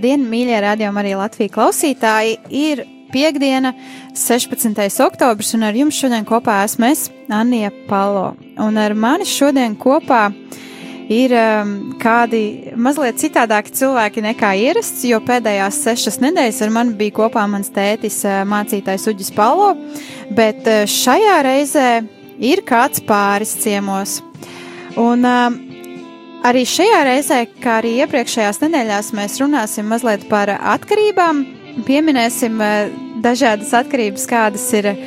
Labdien, mīļie radiokamā arī Latvijas klausītāji! Ir piekdiena, 16. oktobris, un ar jums šodien kopā esmu es, Anija Palo. Un ar mani šodien kopā ir um, kādi mazliet citādāki cilvēki nekā ierasts, jo pēdējās sešas nedēļas ar mani bija kopā mans tētis, uh, mācītājs Uģis Palo, bet uh, šajā reizē ir kāds pāris ciemos. Un, uh, Arī šajā reizē, kā arī iepriekšējās nedēļās, mēs runāsim mazliet par atkarībām, pieminēsim eh, dažādas atkarības, kādas ir eh,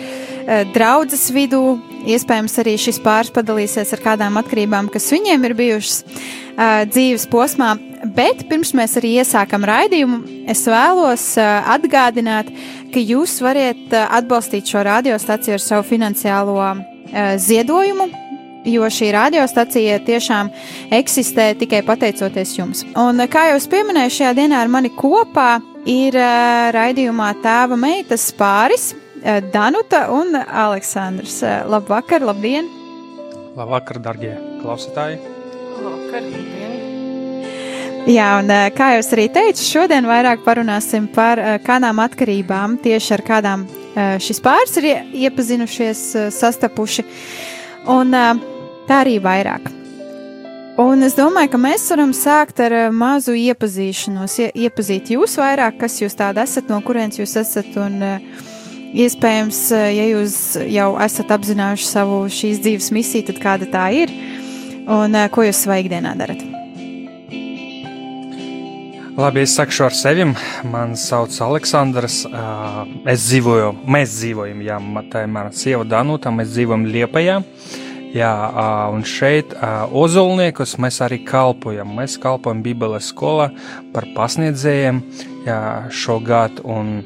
draudzes vidū. Iespējams, arī šis pāris padalīsies ar kādām atkarībām, kas viņiem ir bijušas uh, dzīves posmā. Bet pirms mēs arī iesākam raidījumu, es vēlos atgādināt, ka jūs varat atbalstīt šo radiostaciju ar savu finansiālo ziedojumu jo šī radiostacija tiešām eksistē tikai pateicoties jums. Un, kā jau es pieminēju, šajā dienā ar mani kopā ir uh, raidījumā tēva meitas pāris uh, Danuta un Aleksandrs. Uh, labvakar, labdien! Labvakar, darbie klausītāji! Labvakar, labdien! Jā, un kā jau es arī teicu, šodien vairāk parunāsim par kādām atkarībām, tieši ar kādām šis pāris ir iepazinušies, sastapuši. Un uh, tā arī vairāk. Un es domāju, ka mēs varam sākt ar eh, mazu iepazīšanos, iepazīt jūs vairāk, kas jūs tādi esat, no kurienes jūs esat. Un, eh, iespējams, eh, ja jūs jau esat apzinājuši savu šīs dzīves misiju, tad kāda tā ir un ko jūs savā ikdienā darat. Labi, es sakšu ar sevi. Mani sauc Aleksandrs. Es dzīvoju, mēs dzīvojam, jā, tā ir mana sieva Danuta, mēs dzīvojam Liepajā. Jā, un šeit Ozolniekus mēs arī kalpojam. Mēs kalpojam Bībeles skolā par pasniedzējiem jā, šogad. Un,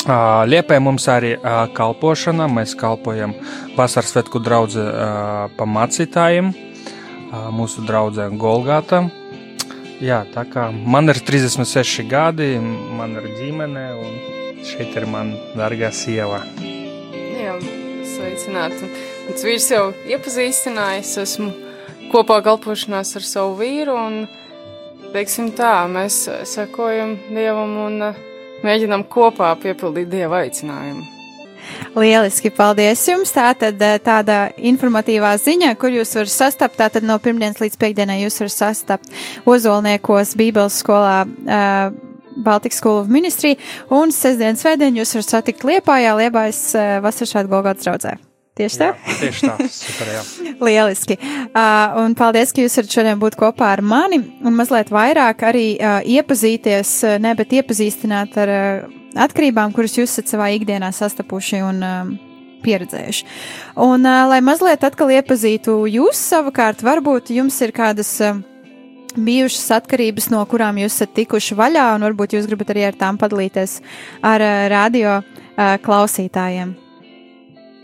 Liepē mums arī kalpošana. Mēs kalpojam vasaras svētku draugu pamācītājiem, mūsu draugiem Golgāta. Jā, tā kā man ir 36 gadi, man ir ģimene, un šeit ir mana dārgā sieva. Sveicināti! Mans vīrs jau iepazīstinājis, esmu kopā kalpošanās ar savu vīru, un, teiksim tā, mēs sekojam Dievam un uh, mēģinam kopā piepildīt Dieva aicinājumu. Lieliski, paldies jums! Tā tad uh, tāda informatīvā ziņa, kur jūs varat sastapt, tātad no pirmdienas līdz piekdienai jūs varat sastapt Ozolniekos Bībeles skolā. Uh, Baltikas School of Ministry, un sestdien, svētdien jūs varat satikt Liepājā, Liepājas uh, Vasaršāta Golgāts draudzē. Tieši tā? Jā, tieši tā, super, jā. Lieliski. Uh, un paldies, ka jūs varat šodien būt kopā ar mani un mazliet vairāk arī uh, iepazīties, uh, ne, bet iepazīstināt ar uh, atkarībām, kuras jūs esat savā ikdienā sastapuši un uh, pieredzējuši. Un, uh, lai mazliet atkal iepazītu jūs savukārt, varbūt jums ir kādas. Uh, bijušas atkarības, no kurām jūs esat tikuši vaļā, un varbūt jūs gribat arī ar tām padalīties ar uh, radio uh, klausītājiem.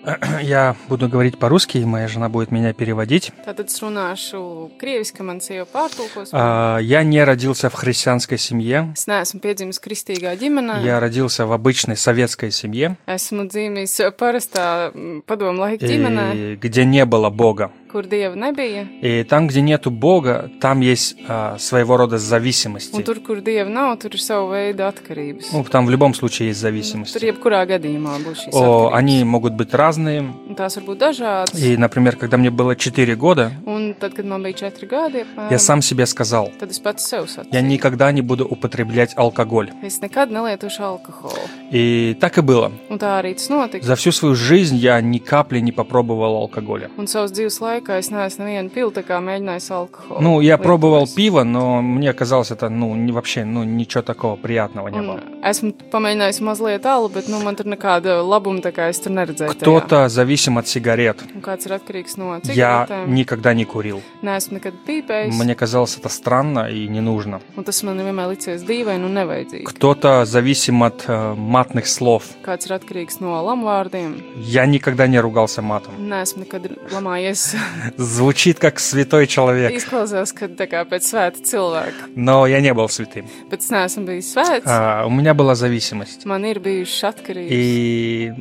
Я буду говорить по-русски, моя жена будет меня переводить. Tātad es runāšu krieviski, man sieva pārtulkos. А, Я не родился в христианской семье. Es neesmu piedzimis kristīgā ģimenē. Я родился в обычной советской семье, Esmu dzīvojis parastā mm, padomu laika ģimenē, и где не было Бога. Kur dieva nebija. И там, где нету Бога, там есть а, своего рода зависимости. Un tur, kur dieva nav, tur ir sava veida atkarības. Ну, там в любом случае есть Tur зависимость. jebkurā gadījumā būs šīs О, atkarības. они могут быть разные. Un tās var būt dažādas. И, например, когда мне было 4 года, Un, tad, kad man bija četri gadi, apmēram, я сам себе сказал, tad es pats sev sacīju. я никогда не буду употреблять алкоголь. Es nekad nelietošu alkoholu. И так и было. Un tā arī tas notika. За всю свою жизнь я ни капли не попробовал алкоголя. Un savas dzīves laikā es neesmu nevienu pilu tā kā mēģinājis alkoholu. Ну, я пробовал пиво, но мне казалось это, ну, не, вообще, ну, ничего такого приятного не было. Un esmu pamēģinājis mazliet alu, bet nu, man tur nekāda labuma tā kā es tur neredzēju. tajā. Кто-то зависим от сигарет. Un kāds ir atkarīgs no Я cigaretēm. никогда не курил. Neesmu nekad pīpējis. Мне казалось это странно и не нужно. Un tas man vienmēr licies dīvaini un nevajadzīgi. Кто-то зависим от э, матных слов. Kāds ir atkarīgs no lamvārdiem. Я никогда не ругался матом. Neesmu nekad lamājies. Звучит как святой человек, Izklausās, ka tā kā pēc svēta cilvēka. но я не был святым. Bet es neesmu bijis svēts. А, у меня была зависимость. Man ir bijušas atkarības. И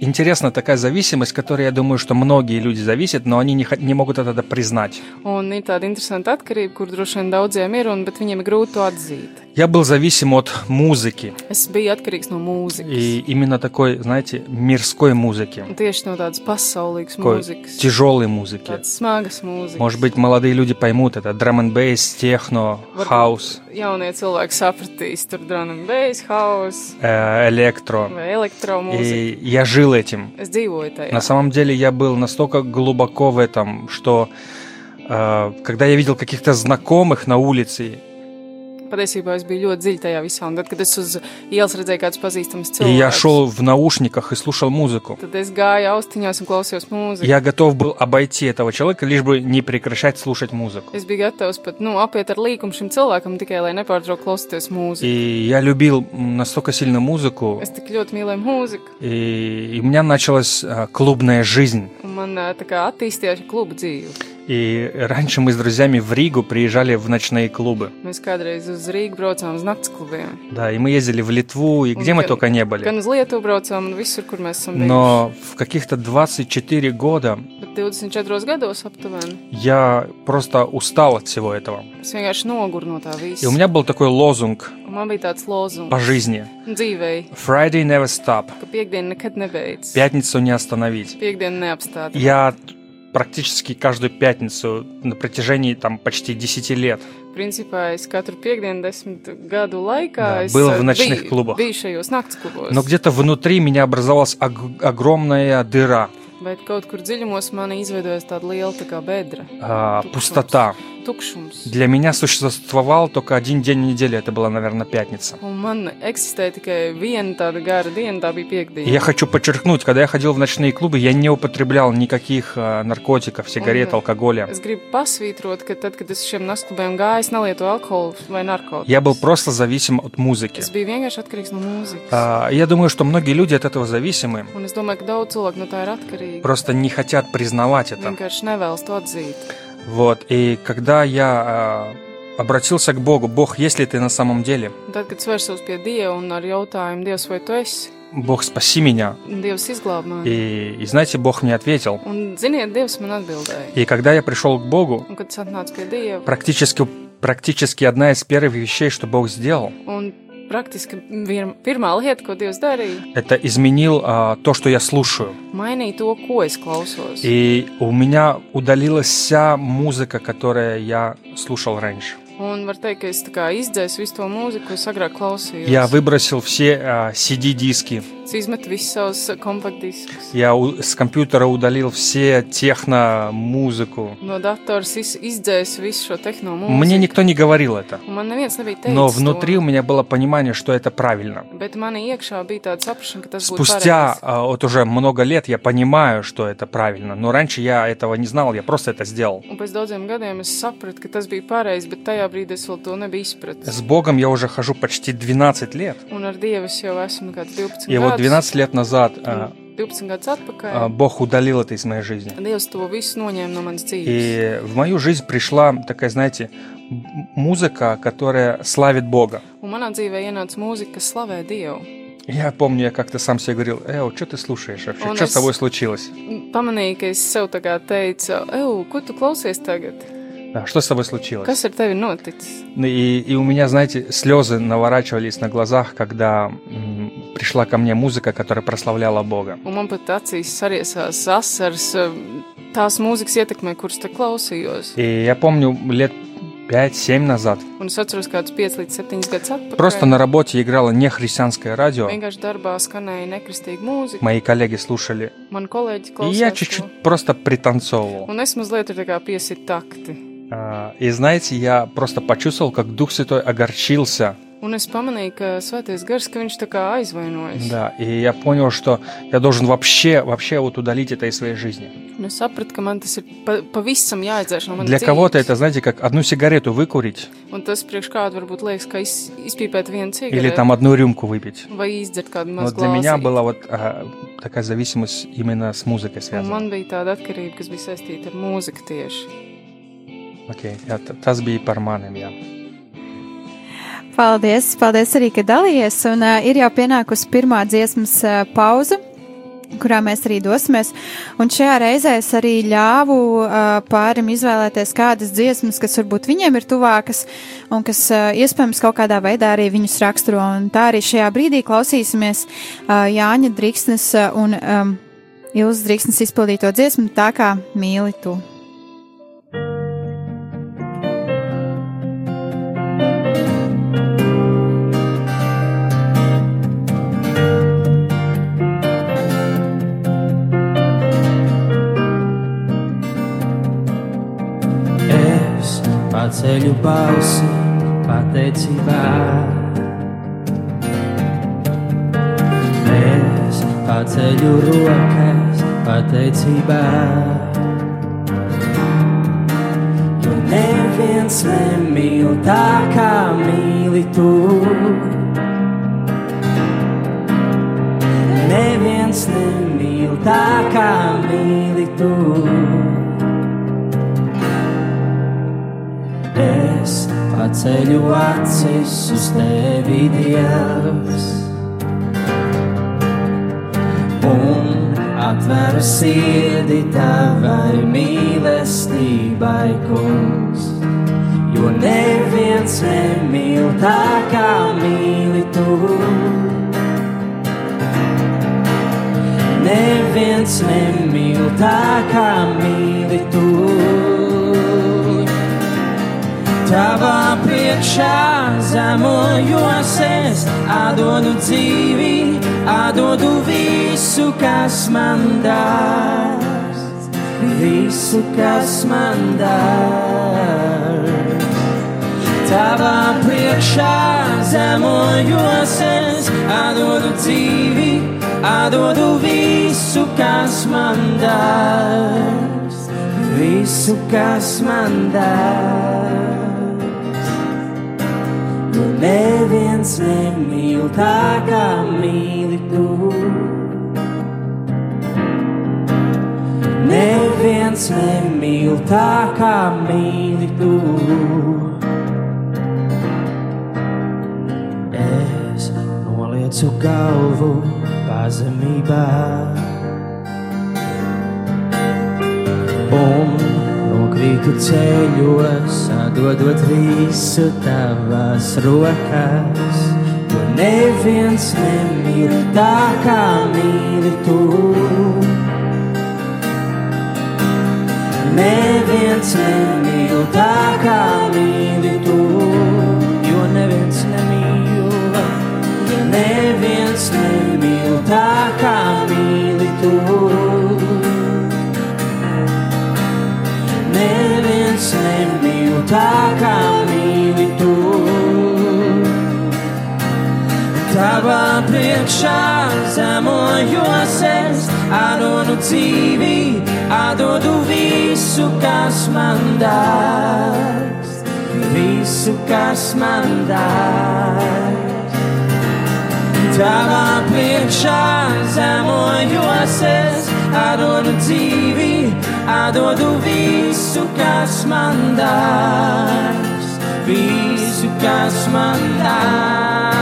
интересна такая зависимость, которой я думаю, что многие люди зависят, но они не, не могут это признать. Un ir tāda interesanta atkarība, kur droši vien daudziem ir, un, bet viņiem ir grūti to. Я был зависим от mузыки. Es biju atkarīgs no mūzikas. И именно такой, знаете, мирской музыки. Tieši no tādas pasaulīgas Такой mūzikas. тяжелой музыки. Tādas smagas mūzikas. Может быть, молодые люди поймут это. Drum and bass, техно, хаус, Jaunie cilvēki sapratīs, tur drum and bass, house э, электро. vai elektromūzika. И я жил этим. Es dzīvoju tajā. На самом деле я был настолько глубоко в этом, что э, когда я видел каких-то знакомых на улице, Patiesībā es biju ļoti dziļi tajā visā, un tad, kad es uz ielas redzēju kādus pazīstamus и я cilvēkus, шел в наушниках и слушал музыку, tad es gāju austiņās un klausījos mūziku. я готов был обойти этого человека, лишь бы не прекращать слушать музыку. Es biju gatavs pat nu, apiet ar līkumu šim cilvēkam tikai, lai nepārtrauktu klausīties mūziku. И я любил м, настолько сильно музыку, Es tik ļoti mīlēju mūziku, и, и у меня началась э, клубная жизнь. un man ā, tā kā attīstījās kluba dzīve. И раньше мы с друзьями в Ригу приезжали в ночные клубы. Mēs kādreiz uz Rīgas braucām uz naktas klubiem. Да, и мы ездили в Литву, и где мы только не были. Gan uz Lietuvu braucām, un visur, kur mēs esam. Но в каких-то 24 года Bet 24 gados aptuveni я просто устал от всего этого. es vienkārši noguru no tā И visa. у меня был такой лозунг Un man bija tāds по жизни. dzīvei, Friday never stop. ka piekdiena nekad nebeidz. Пятницу не остановить. Piekdiena neapstāta. Я практически каждую пятницу на протяжении там почти 10 лет Principā es katru piekdienu, desmit gadu laikā Да, es был в ночных клубах. klubos. Но где-то внутри меня образовалась ог- огромная дыра, Bet kaut kur dziļumos man izveidojas tāda liela tā kā bedra, а, пустота. Для меня существовал только один день недели, это была, наверное, пятница. И я хочу подчеркнуть, когда я ходил в ночные клубы, я не употреблял никаких э, наркотиков, сигарет, алкоголя. Я был просто зависим от музыки. А, я думаю, что многие люди от этого зависимы. Просто не хотят признавать это. Вот, и когда я а, обратился к Богу, Бог, есть ли ты на самом деле? Tad, kad es vērsos pie Dieva un ar jautājumu, Dievs, vai tu esi? Бог, спаси меня. Dievs izglāb mani. И, и знаете, Бог мне ответил. Un, ziniet, Dievs man atbildēja. И когда я пришел к Богу, Un, kad es atnācu pie Dieva, практически, практически одна из первых вещей, что Бог сделал, un vir, pirmā lieta, ko Dievs darīja, это изменил а, то, что я слушаю. mainīja to, ko es klausos. И у меня удалилась вся музыка, которая я слушал раньше. Un var teikt, ka es tā kā izdzēsu visu to mūziku, ko es agrāk klausījos. Я выбросил все а, CD-диски. Izmetu visus savus kompaktdiskus. Я с компьютера удалил все техно-музыку. Datora es izdzēsu visu šo tehnoloģiju. Мне никто не говорил это. Un man neviens nebija teicis. Но to. внутри у меня было понимание, что это правильно. Bet manī iekšā bija tāda saprāšana, ka tas būtu Спустя а, вот уже много лет я понимаю, что это правильно. Но раньше я этого не знал, я просто это сделал. Un pēc daudziem gadiem es sapratu, ka tas bija pareizi, bet tajā brīdī es vēl to nebiju izpratis. С Богом я уже хожу почти 12 лет. Un ar Dievu es jau esmu kāds 12 И вот. 12 лет назад а, 12 gadus atpakaļ. Бог удалил это из моей жизни. No. И в мою жизнь пришла такая, знаете, музыка, которая славит Бога. Kas. Я помню, я как-то сам себе говорил, Эо, что ты слушаешь вообще? Он Что с тобой случилось? Pamanīju, ka es sev kā teicu, Eju, ko tu klausies tagad? Что с тобой случилось? Kas ar tevi noticis? Ну И, и у меня, знаете, слезы наворачивались на глазах, когда м, пришла ко мне музыка, которая прославляла Бога. Un man pat acīs sariesās asaras, um, tās mūzikas ietekmē, kuras te klausījos. И я помню лет 5-7 назад Un es atceros, kādus 5 līdz 7 gadus atpakaļ. просто на работе играло нехристианское радио. Vienkārši darbā skanēja nekristīga mūzika. Мои коллеги слушали. Man kolēģi И я klausījās. to. чуть-чуть просто пританцовывал. Un es mazliet tur tā kā piesit takti. А, И знаете, я просто почувствовал, как Дух Святой огорчился. Un es pamanīju, ka svētais gars, ka viņš tā kā aizvainojas. Да, и я понял, что я должен вообще, вообще вот удалить это из своей жизни. Un es sapratu, ka man tas ir pa, pavisam jāizdzēš no manas Для dzīves. это, знаете, как одну сигарету выкурить Un tas priekš kādu varbūt liekas, ka iz, izpīpēt vienu или cigaretu там одну рюмку выпить. vai izdzert kādu mazu для меня была вот а, такая зависимость именно с музыкой Un связана. man bija tāda atkarība, kas bija saistīta ar mūziku tieši. Okay, jā, tas bija par maniem. Jā. Paldies, paldies arī, ka dalījies. Un uh, ir jau pienākusi pirmā dziesmas uh, pauze, kurā mēs arī dosimies. Un šajā reizē es arī ļāvu uh, pārim izvēlēties kādas dziesmas, kas varbūt viņiem ir tuvākas un kas uh, iespējams kaut kādā veidā arī viņus raksturo. Un tā arī šajā brīdī klausīsimies uh, Jāņa Drīksnes un um, Ilzas Drīksnes izpildīto dziesmu tā kā mīli tu. Paceļu balsi pateicībā. Es paceļu rokas pateicībā. Jo neviens nemīl tā kā mīli tu. Neviens nemīl tā kā mīli tu. Paceļu acis uz tevi, Dievs, un atveru sirdi tavai mīlestībai, kungs. Jo neviens nemīl tā kā mīli tu. Neviens nemīl tā kā mīli tu. Tavā priekšā zemojos es, atdodu dzīvi, atdodu visu, kas man dārsts, visu, kas man dārsts. Tavā priekšā zemojos es, atdodu dzīvi, atdodu visu, kas man dārsts, visu, kas man dārsts. Neviens nemīl tā, kā mīli tu. Neviens nemīl tā, kā mīli tu. Es nolieku galvu pazemībā. Un nokrītu ceļos, atdodot visu tavās rokās. Jo neviens nemīl tā, kā mīli tu. Neviens nemīl tā, kā mīli tu. Jo neviens nemīl, neviens nemīl tā, kā mīli tu. Neviens nemīl tā, kā mīli tu. Tavā priekšā zemojos es, atdodu dzīvi, atdodu visu, kas man dārgs, visu, kas man dārgs. Tavā priekšā zemojos es, atdodu dzīvi, atdodu visu, kas man dārgs, visu, kas man dārgs.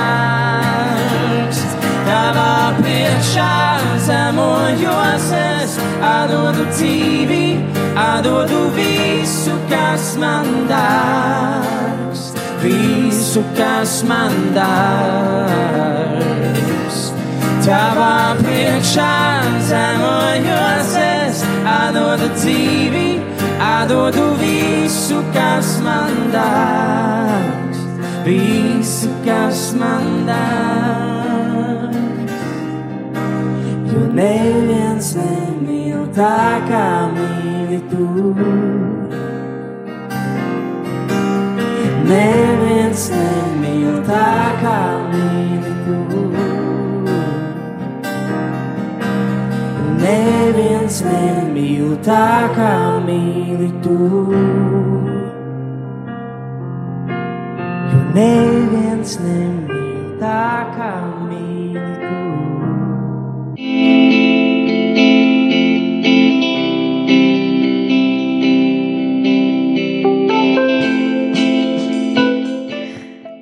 Tavā priekšā zemojos es, atdodu dzīvi, atdodu visu, kas man dārgs, visu, kas man dārgs. Tavā priekšā zemojos es, atdodu dzīvi. visu, kas man dārgs, visu, kas man dārgs. Jo neviens nemīl tā, kā mīli tu. Neviens nemīl tā, kā mīli tu. Neviens nemīl tā, kā mīli tu. Jo neviens nemīl tā, kā mīli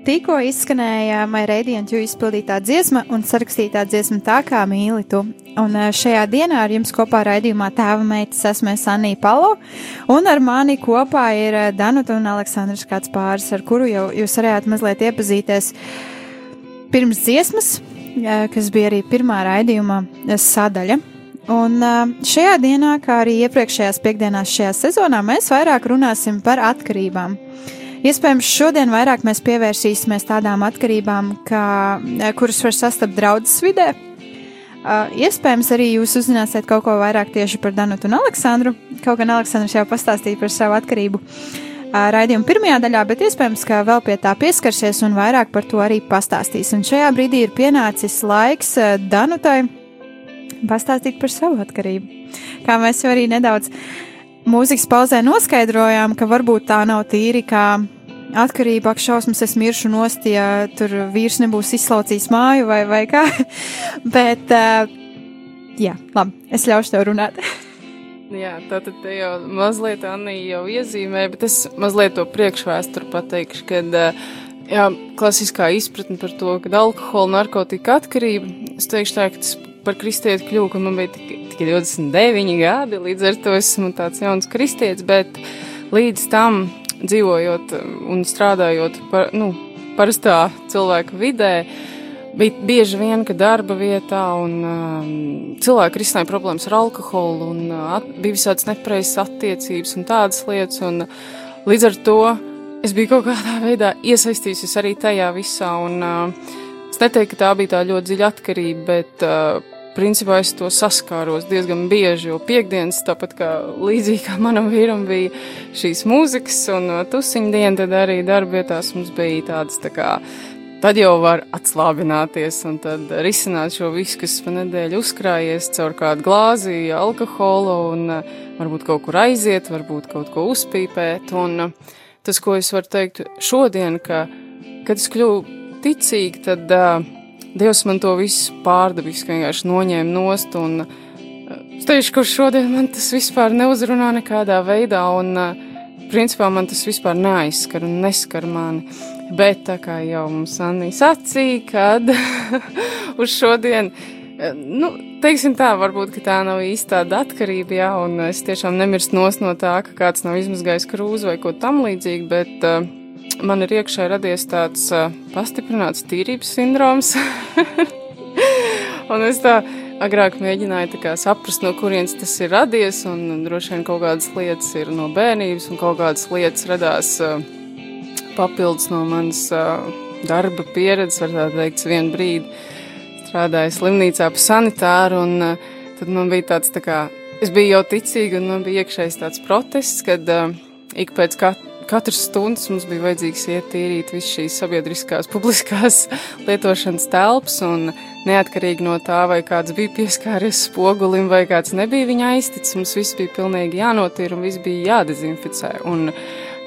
Tikko izskanēja Mairēdientu izpildītā dziesma un sarakstītā dziesma tā kā mīli tu. Un eh, šajā dienā ar jums kopā raidījumā tēva meitas esmu Sanija Palo, un ar mani kopā ir eh, Danuta un Aleksandrs kāds pāris, ar kuru jau jūs varējāt mazliet iepazīties pirms dziesmas, eh, kas bija arī pirmā raidījuma sadaļa. Un šajā dienā, kā arī iepriekšējās piekdienās šajā sezonā, mēs vairāk runāsim par atkarībām. Iespējams, šodien vairāk mēs pievērsīsimies tādām atkarībām, kā, kuras var sastapt draudzes vidē. Uh, iespējams, arī jūs uzzināsiet kaut ko vairāk tieši par Danutu un Aleksandru. Kaut gan Aleksandrs jau pastāstīja par savu atkarību uh, raidījuma pirmajā daļā, bet iespējams, ka vēl pie tā pieskarsies un vairāk par to arī pastāstīs. Un šajā brīdī ir pienācis laiks uh, Danutai pastāstīt par savu atkarību. Kā mēs jau arī nedaudz mūzikas pauzē noskaidrojām, ka varbūt tā nav tīri kā atkarība, ak, šausmas, es miršu nost, ja tur vīrs nebūs izslaucījis māju vai, vai kā. Bet, uh, jā, labi, es ļaušu tev runāt. Jā, tātad te jau mazliet Anija jau iezīmē, bet es mazliet to priekšvēsturu pateikšu, kad jā, klasiskā izpratne par to, ka alkohola, narkotika atkarība, es teikšu tā, ka tas par kristieti kļuvu, ka man bija tikai, tikai 29 gadi, līdz ar to esmu tāds jauns kristietis, bet līdz tam dzīvojot un strādājot par, nu, parastā cilvēka vidē, bija bieži vien, ka darba vietā un um, cilvēki risināja problēmas ar alkoholu un uh, at, bija visādas nepreizas attiecības un tādas lietas. Un, uh, līdz ar to es biju kaut kādā veidā iesaistījusies arī tajā visā. Un, uh, es neteiktu, ka tā bija tā ļoti dziļa atkarība, bet uh, principā es to saskāros diezgan bieži, jo piekdienas, tāpat kā līdzīgi kā manam vīram bija šīs mūzikas un uh, tusiņu diena, tad arī darbietās mums bija tādas tā kā, tad jau var atslābināties un tad risināt šo visu, kas pa nedēļu uzkrājies caur kādu glāzi alkoholu un uh, varbūt kaut kur aiziet, varbūt kaut ko uzpīpēt. Un uh, tas, ko es varu teikt šodien, ka, kad es kļuvu ticīgi, tad uh, Dievs man to visu pārdabiski vienkārši noņēma nost, un eh, es teikšu, ka šodien man tas vispār neuzrunā nekādā veidā, un eh, principā man tas vispār neaizskar un neskar mani. Bet tā kā jau mums Anī sacīja, kad uz šodien, eh, nu, teiksim tā, varbūt, tā nav īsti tāda atkarība, jā, un es tiešām nemirst nos no tā, ka kāds nav izmazgājis krūzi vai ko tam līdzīgi, bet uh, man ir iekšā radies tāds pastiprināts tīrības sindroms. un es tā agrāk mēģināju tā saprast, no kurienes tas ir radies, un droši vien kaut kādas lietas ir no bērnības, un kaut kādas lietas radās uh, papildus no manas uh, darba pieredzes, var tā teikt, vienu brīdi strādāju slimnīcā pa sanitāru, un uh, tad man bija tāds tā kā, es biju jau ticīga, un man bija iekšējs tāds protests, kad ik pēc katra katras stundas mums bija vajadzīgs iet tīrīt visas šīs sabiedriskās, publiskās lietošanas telpas, un neatkarīgi no tā, vai kāds bija pieskāries spogulim, vai kāds nebija viņa aizticis, mums viss bija pilnīgi jānotīra un viss bija jādezinficē. Un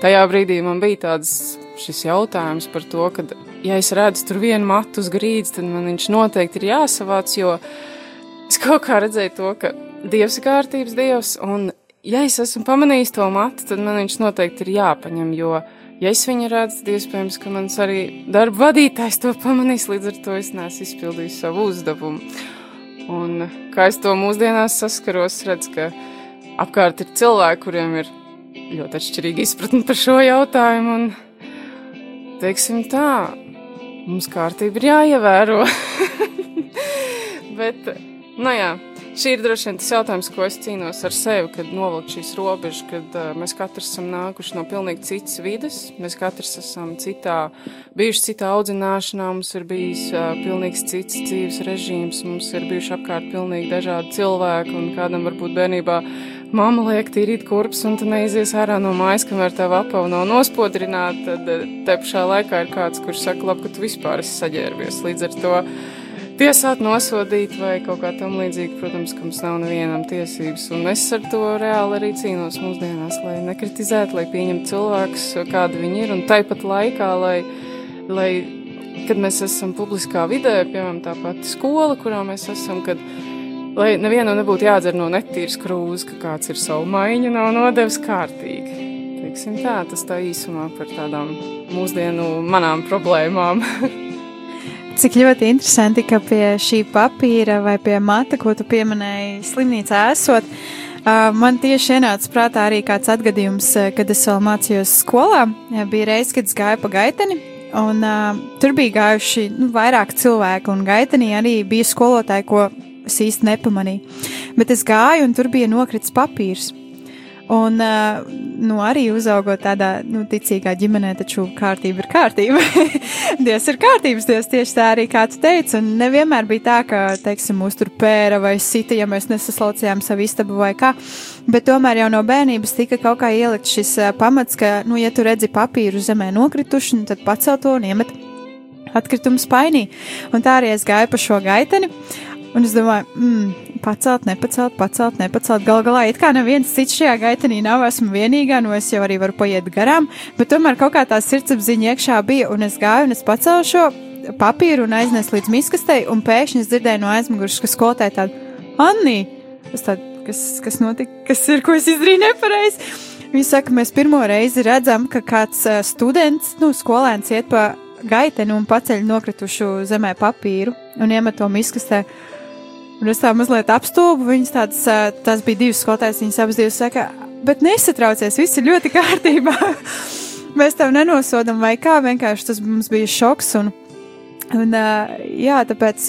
tajā brīdī man bija tāds šis jautājums par to, ka, ja es redzu tur vienu matu uz grīdas, tad man viņš noteikti ir jāsavāc, jo es kaut kā redzēju to, ka Dievs ir kārtības Dievs, un ja es esmu pamanījis to matu, tad man viņš noteikti ir jāpaņem, jo, ja es viņu redzu, tad iespējams, ka mans arī darba vadītājs to pamanīs, līdz ar to es neesmu izpildījis savu uzdevumu. Un kā es to mūsdienās saskaros, redzu, ka apkārt ir cilvēki, kuriem ir ļoti atšķirīga izpratne par šo jautājumu, un, teiksim tā, mums kārtība ir jāievēro. Bet Nu, jā, šī ir droši vien tas jautājums, ko es cīnos ar sevi, kad novilkt šīs robežas, kad uh, mēs katrs esam nākuši no pilnīgi citas vidas, mēs katrs esam citā, bijuši citā audzināšanā, mums ir bijis uh, pilnīgs cits dzīves režīms, mums ir bijuši apkārt pilnīgi dažādi cilvēki, un kādam varbūt bērnībā mamma liek tīrīt kurpes, un tu neizies ārā no mājas, kamēr tev apavu nav nospodrināta, tad te pašā laikā ir kāds, kurš saka, labi, ka tu vispār esi saģērbies. Līdz ar to tiesāt, nosodīt vai kaut kā tam līdzīga, protams, ka mums nav nevienam tiesības. Un es ar to reāli arī cīnos mūsdienās, lai nekritizētu, lai pieņemtu cilvēkus, kādi viņi ir, un tāpat laikā, lai, lai, kad mēs esam publiskā vidē, piemēram, tā pati skola, kurā mēs esam, kad, lai nevienam nebūtu jādzer no netīras krūzes, ka kāds ir savu maiņu nav nodevis kārtīgi. Teiksim tā, tas tā īsumā par tādām mūsdienu manām problēmām. Cik ļoti interesanti, ka pie šī papīra vai pie mata, ko tu pieminēji, slimnīcā esot, man tieši ienāca prātā arī kāds atgadījums, kad es vēl mācījos skolā. Bija reize, kad es gāju pa gaiteni, un tur bija gājuši nu, vairāk cilvēku, un gaitenī arī bija skolotāji, ko es īsti nepamanīju. Bet es gāju, un tur bija nokritis papīrs. Un, nu, arī uzaugot tādā, nu, ticīgā ģimenē, taču kārtība ir kārtība. Dievs ir kārtības, Dievs tieši tā arī, kā tu teici, un nevienmēr bija tā, ka, teiksim, mūs tur pēra vai sita, ja mēs nesaslaucījām savu istabu vai kā, bet tomēr jau no bērnības tika kaut kā ielikt šis pamats, ka, nu, ja tu redzi papīru zemē nokrituši, tad pacel to un iemet atkritumu spainī. Un tā arī es gāju pa šo gaiteni, Un es domāju, mm, pacelt, nepacelt, pacelt, nepacelt. Galu galā, it kā neviens cits šajā gaitenī nav, esmu vienīgā, nu es jau arī varu paiet garām, bet tomēr kaut kā tā sirdsapziņa iekšā bija, un es gāju un es pacēlu šo papīru un aiznesu līdz miskastei, un pēkšņi es dzirdēju no aizmugures, ka skolotāja tāda, Anni, es tādu, kas, kas notika, kas ir, ko es izdarīju nepareizi. Viņa saka, mēs pirmo reizi redzam, ka kāds students, nu, skolēns iet pa gaiteni un paceļ nokritušu zemē papīru un iemet to miskastē. Un es tā mazliet apstulbu, viņas tādas, tas bija divas skolotājas, viņas abas divas saka, bet nesatraucies, viss ir ļoti kārtībā. Mēs tev nenosodam vai kā, vienkārši tas mums bija šoks. Un, un, jā, tāpēc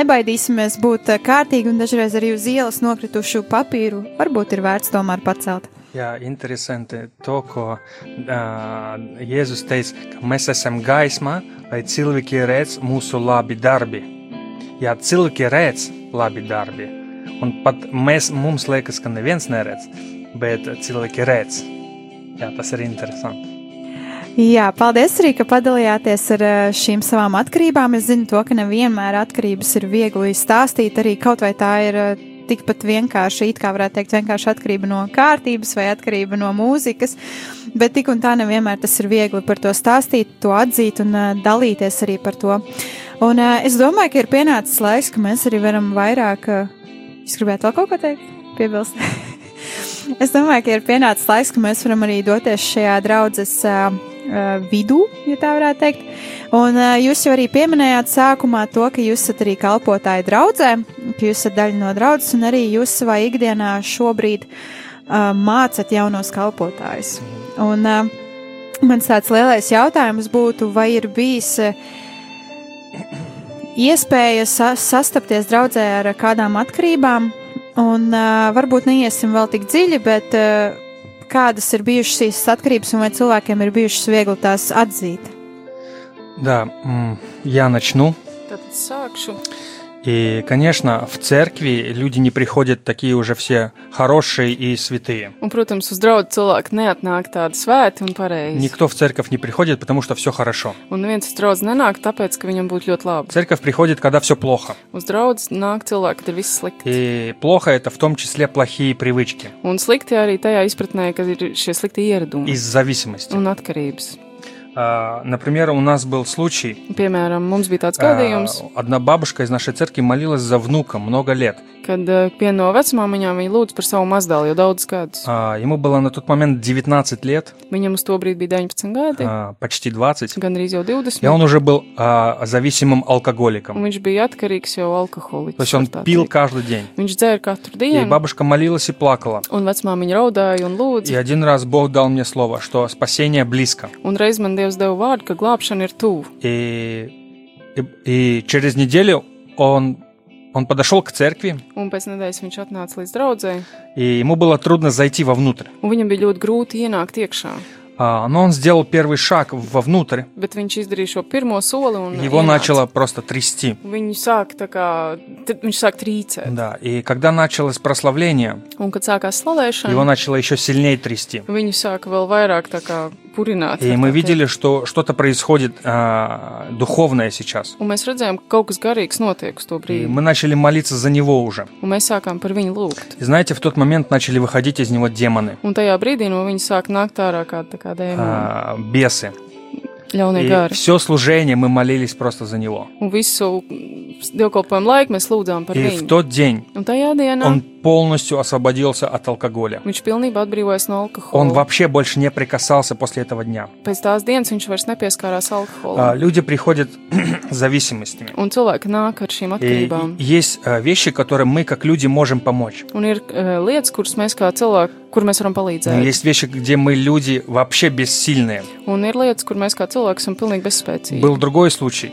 nebaidīsimies būt kārtīgi un dažreiz arī uz ielas nokritušu papīru varbūt ir vērts tomēr pacelt. Jā, interesanti to, ko uh, Jēzus teica, ka mēs esam gaismā, lai cilvēki redz mūsu labi darbi ja cilvēki redz labi darbi, un pat mēs, mums liekas, ka neviens neredz, bet cilvēki redz. Jā, tas ir interesanti. Jā, paldies arī, ka padalījāties ar eh, šīm savām atkarībām. Es zinu to, ka nevienmēr atkarības ir viegli stāstīt, arī kaut vai tā ir eh, tikpat vienkārši, it kā varētu teikt, vienkārši atkarība no kārtības vai atkarība no mūzikas, bet tik un tā nevienmēr tas ir viegli par to stāstīt, to atzīt un uh, dalīties arī par to. Un uh, es domāju, ka ir pienācis laiks, ka mēs arī varam vairāk, uh, es gribētu vēl kaut ko teikt, piebilst. es domāju, ka ir pienācis laiks, ka mēs varam arī doties šajā draudzes uh, vidū, ja tā varētu teikt. Un jūs jau arī pieminējāt sākumā to, ka jūs esat arī kalpotāji draudzē, ka jūs esat daļa no draudzes, un arī jūs savā ikdienā šobrīd uh, mācat jaunos kalpotājus. Un uh, mans tāds lielais jautājums būtu, vai ir bijis uh, iespēja sa sastapties draudzē ar kādām atkarībām, un uh, varbūt neiesim vēl tik dziļi, bet uh, kādas ir bijušas šīs atkarības un vai cilvēkiem ir bijušas viegli tās atzīt? Да, я начну. Tad sākšu. И, конечно, в церкви люди не приходят такие уже все хорошие и святые. Un, protams, uz draugu cilvēki neatnāk tādi svēti un pareizi. Никто в церковь не приходит, потому что все хорошо. Un neviens uz draugu nenāk, tāpēc, ka viņam būtu ļoti labi. Церковь приходит, когда все плохо. Uz nāk cilvēki, kad ir viss slikti. И плохо это в том числе плохие привычки Un slikti arī tajā izpratnē, ka ir šie slikti ieradumi из зависимости. un atkarības. А, Например, у нас был случай, Piemēram, mums bija tāds а, gadījums, одна бабушка из нашей церкви молилась за внука много лет. kad eh, viena no vecmāmiņām viņa lūdza par savu mazdēlu jau daudzus gadus. А, Ему было на тот момент 19 лет, Viņam uz to brīdi bija 19 gadi, а, почти 20, gandrīz jau и 20. он уже был а, зависимым алкоголиком. Viņš bija atkarīgs jau alkoholiķis. То есть он пил каждый день. Viņš dzēra katru И dienu, бабушка молилась и плакала. un vecmāmiņa raudāja un И lūdza. один раз Бог дал мне слово, что спасение близко. Un reiz man Dievs deva vārdu, ka glābšana ir tuvu. И, и, и через неделю он он подошел к церкви, un pēc nedēļas viņš atnāca līdz draudzēji, и ему было трудно зайти вовнутрь. un viņam bija ļoti grūti ienākt iekšā. А, Но он сделал первый шаг вовнутрь, Bet viņš izdarīja šo pirmo soli un его ienāca. начало просто трясти. Viņu sāk tā kā, t- viņš sāk trīcēt. Да, и когда началось прославление, Un, kad sākās slavēšana, его начало еще сильнее трясти. viņu sāka vēl vairāk tā kā purināt. И мы видели, что что-то происходит а, духовное сейчас. Un mēs redzējām, ka kaut kas garīgs notiek uz to И мы начали молиться за него уже. Un mēs sākām par viņu lūgt. И знаете, в тот момент начали выходить из него демоны, Un tajā brīdī no viņa sāk nākt ārā kāda tā kā dēmona, а, бесы. ļaunie И gari. все служение мы молились просто за него. Un visu dievkalpojumu laiku mēs lūdzām par И в тот день Un tajā dienā он полностью освободился от алкоголя. Он вообще больше не прикасался после этого дня. Uh, люди приходят с зависимостями. И, есть а, вещи, которым мы как люди можем помочь. Есть вещи, где мы люди вообще бессильные. Lietas, Был другой случай.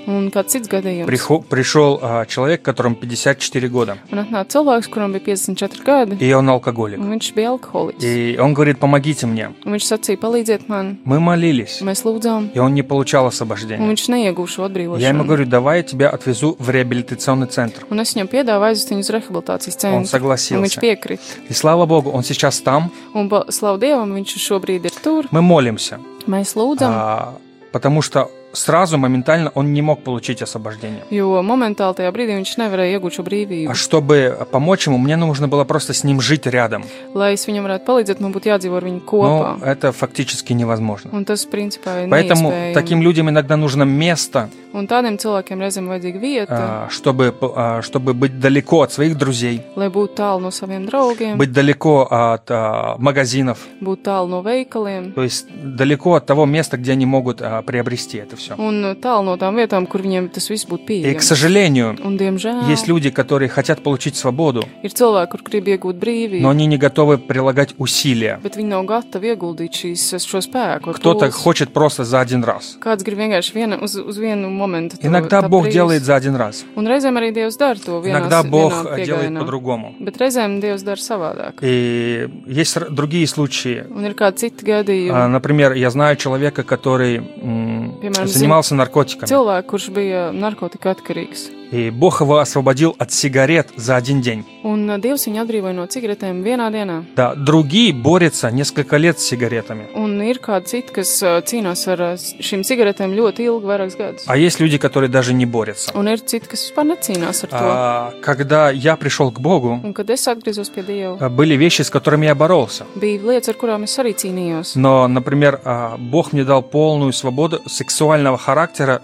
Прихо пришел а, человек, которому 54 года. Un 54 gadi, и он алкоголик. viņš bija alkoholiķis. И он говорит, помогите мне. Viņš sacīja, palīdziet man, Мы молились, mēs lūdzām, и он не получал un освобождения. viņš neieguva šo Я ему говорю, давай я тебя отвезу в реабилитационный центр. Un es viņam piedāvāju aizvest viņu uz rehabilitācijas Он centru. Un viņš согласился. piekrita. И слава Богу, он сейчас там. Un, ba- slavu Dievam, viņš šobrīd ir tur. Мы молимся, Mēs lūdzam, а, потому что сразу, моментально он не мог получить освобождение. jo momentāli tajā brīdī viņš nevarēja iegūt šo brīvību. А чтобы помочь ему, мне нужно было просто с ним жить рядом. Lai es viņam varētu palīdzēt, man būtu jādzīvo ar viņu Но kopā. это фактически невозможно. Un tas, principā, ir Поэтому таким людям иногда нужно место, Un tādiem cilvēkiem reizēm vajadzīga vieta, а, чтобы, а, чтобы быть далеко от своих друзей, lai būtu tālu no saviem draugiem, быть далеко от а, магазинов, būt tālu no veikaliem то есть далеко от того места, где они могут а, приобрести это все. un tālu no tām vietām, kur viņiem tas viss būtu И, к pieejams. сожалению, Un, diemžēl, есть люди, которые хотят получить свободу, ir cilvēki, kur grib iegūt brīvību, но они не готовы прилагать усилия. bet viņi nav gatavi ieguldīt šīs, šo spēku. Кто-то хочет просто за один раз. Kāds grib vienkārši viena, uz, uz vienu momentu. to- Иногда tā Бог brīvs. делает за один раз. Un reizēm arī Dievs dara to vienā Иногда Бог vienā делает piegājienā. по-другому. Bet reizēm Dievs dara savādāk. И есть р- другие случаи. Un ir kādi citi gadījumi. А, Например, я знаю человека, который м, Пимарам, занимался наркотиками. Cilvēks, kurš bija narkotika atkarīgs. И Бог его освободил от сигарет за один день. Un uh, Dievs viņu atbrīvoja no cigaretēm vienā dienā. Да, другие борются несколько лет с сигаретами. Un ir kādi citi, kas uh, cīnās ar uh, šīm cigaretēm ļoti ilgi, vairākus gadus. А есть люди, которые даже не борются. Un ir citi, kas vispār necīnās ar to. А, Когда я пришел к Богу, Un kad es atgriezos pie Dieva, а, были вещи, с которыми я боролся. bija lietas, ar kurām es arī cīnījos. Но, например, а, Бог мне дал полную свободу сексуального характера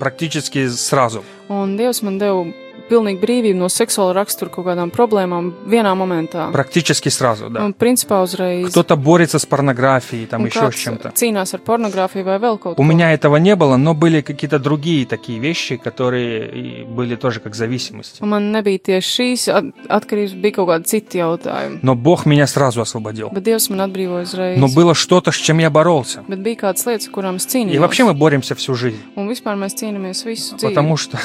практически сразу. Un Dievs man deva pilnīgi brīvību no seksuāla rakstura kaut kādām problēmām vienā momentā. Практически сразу, да. Un principā uzreiz. Кто-то борется с порнографией, там un еще с kāds чем-то. cīnās ar pornogrāfiju vai vēl kaut У ko. меня этого не было, но были какие-то другие такие вещи, которые и были тоже как зависимости. Un man nebija tieši šīs at atkarības, bija kaut kādi citi jautājumi. Но Бог меня сразу освободил. Bet Dievs man atbrīvoja uzreiz. Но было что-то, с чем я боролся. Bet bija kādas lietas, ar kurām es И cīnījos. вообще мы боремся всю жизнь. Un vispār mēs cīnāmies visu dzīvi. Потому что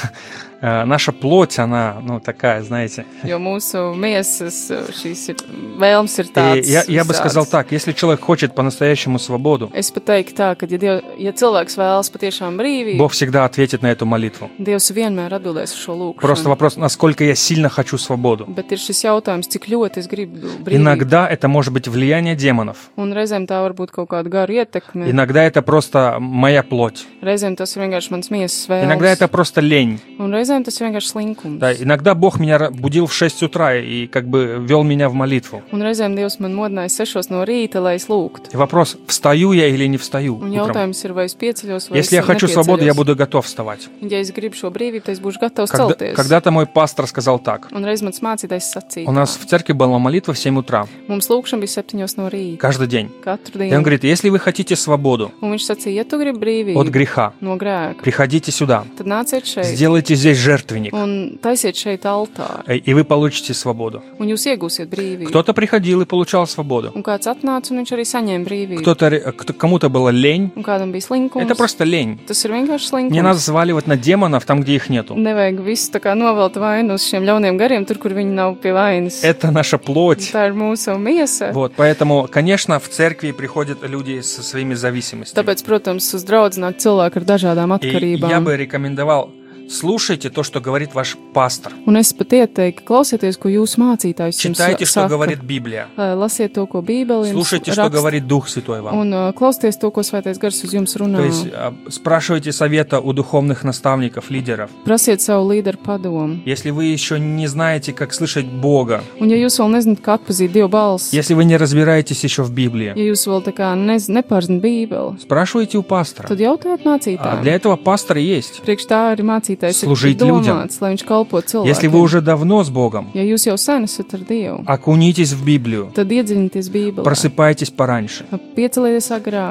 э, наша плоть, она, ну, такая, знаете. Jo mūsu miesas uh, šīs ir, vēlmes ir И tādas. я, я бы visādas. сказал так, если человек хочет по-настоящему свободу, Es pat teiktu tā, ka, ja, diev, ja cilvēks vēlas patiešām brīvību, Бог всегда ответит на эту молитву. Dievs vienmēr atbildēs uz šo lūgšanu. Просто вопрос, насколько я сильно хочу свободу. Bet ir šis jautājums, cik ļoti es gribu brīvību. Иногда это может быть влияние демонов. Un reizēm tā var būt kaut kāda gara ietekme. Иногда это просто моя плоть. Reizēm tas ir vienkārši mans miesas vēlmes. Иногда это просто лень. Un reizēm tas ir vienkārši slinkums. Да, иногда Бог меня будил в 6 утра и как бы вел меня в молитву. Un reizēm Dievs man modināja sešos no rīta, lai es lūgtu. И вопрос, встаю я или не встаю Un jautājums ir, vai es pieceļos, vai Если я es хочу свободу, я буду готов вставать. Ja es gribu šo brīvību, tad es būšu gatavs Когда- celties. Когда-то мой пастор сказал так. Un reiz mans mācītājs sacīja, У нас в церкви была молитва в 7 утра, mums lūkšana bija septiņos no rīta. каждый день. Katru И он говорит, если вы хотите свободу Un viņš sacīja, ja tu gribi brīvību от греха, no grēka, приходите сюда, tad nāciet šeit, сделайте здесь жертвенник, un taisiet šeit altāri, э, и вы получите свободу. un jūs iegūsiet brīvību. Кто-то приходил и получал свободу. Un kāds atnāca, un viņš arī saņēma brīvību. Кто-то, кому-то было лень. Un kādam bija slinkums. Это просто лень. Tas ir vienkārši slinkums. Не надо сваливать на демонов там, где их нету. Nevajag visu tā kā novelt vainu uz šiem ļauniem gariem, tur, kur viņi nav pie vainas. Это наша плоть. Tā ir mūsu miesa. Вот, поэтому, конечно, в церкви приходят люди со своими зависимостями. Tāpēc, protams, uz draudz nāk cilvēki ar dažādām И я бы рекомендовал, слушайте то, что говорит ваш пастор. Un es pat ieteiktu, klausieties, ko jūsu mācītājs jums Читайте, что saka. говорит Библия. Lai Lasiet to, ko Bībele jums Слушайте, что raksta, говорит Дух Святой вам. un uh, klausieties to, ko Svētais Gars uz jums runā. То есть а, спрашивайте совета у духовных наставников, лидеров. Prasiet savu līderu padomu. Если вы еще не знаете, как слышать Бога, Un, ja jūs vēl nezināt, kā atpazīt Dievu balsi, если вы не разбираетесь еще в Библии, ja jūs vēl tā kā nez, nepārzināt Bībeli, спрашивайте у пастора. tad jautājiet А mācītājiem. для этого пастор и есть. Priekš tā arī mācītājs служить людям. Если вы уже давно с Богом, окунитесь в Библию, просыпайтесь пораньше.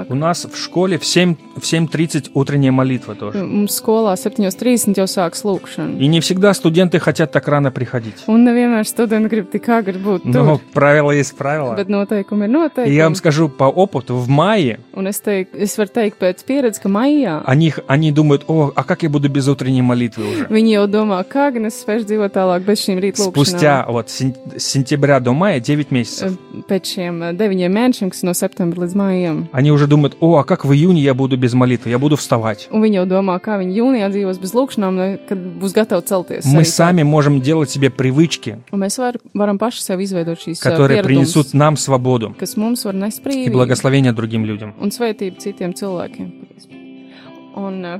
У нас в школе в 7 в 7.30 утренняя молитва тоже. Skolā 7.30 jau sāks lūkšana. И не всегда студенты хотят так рано приходить. Un nevienmēr studenti grib tik agri būt Но tur. правило есть правило. Bet noteikumi ir И я вам скажу по опыту, в мае Un es, teik, es varu teikt pēc pieredzes, ka maijā они, они думают, о, а как я буду без утренней молитвы уже? viņi jau domā, kā gan es spēšu dzīvot tālāk bez šīm rīta lūkšanām. Спустя вот с сентября до мая 9 месяцев. Pēc šiem eh, deviņiem mēnešiem, kas ir no septembra līdz maijam. Они уже думают, о, а как в июне я буду без молитвы? Я буду вставать. Un viņi jau domā, kā viņi jūnijā dzīvos bez lūkšanām, ne- kad būs gatavi celties. Мы arī сами можем делать себе привычки, Un mēs var, varam paši sev izveidot šīs ā, которые pieradumus, принесут нам свобоdu kas mums var nest и brīvību благословение другим людям. un svētību citiem cilvēkiem. Un, uh,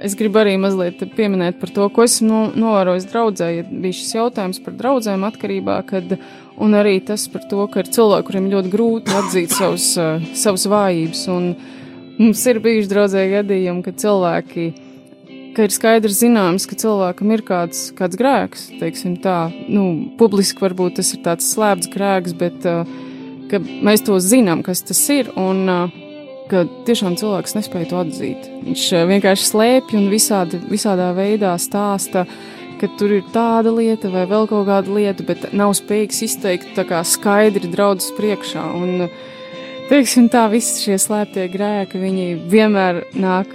es gribu arī mazliet pieminēt par to, ko esmu no, novērojis draudzē. Ja bija šis jautājums par draugiem atkarībā, kad, un arī tas par to, ka ir cilvēki, kuriem ļoti grūti atzīt savus, uh, savus vājības. Un mums ir bijuši draudzē gadījumi, kad cilvēki. Ka ir skaidrs zināms, ka cilvēkam ir kāds, kāds grēks, teiksim tā, nu, publiski varbūt tas ir tāds slēpts grēks, bet ka mēs to zinām, kas tas ir, un uh, ka tiešām cilvēks nespēja to atzīt. Viņš uh, vienkārši slēpj un visādi, visādā veidā stāsta, ka tur ir tāda lieta vai vēl kaut kāda lieta, bet nav spējīgs izteikt tā kā skaidri draudzes priekšā. Un, uh, teiksim tā, visi šie slēptie grēki, viņi vienmēr nāk,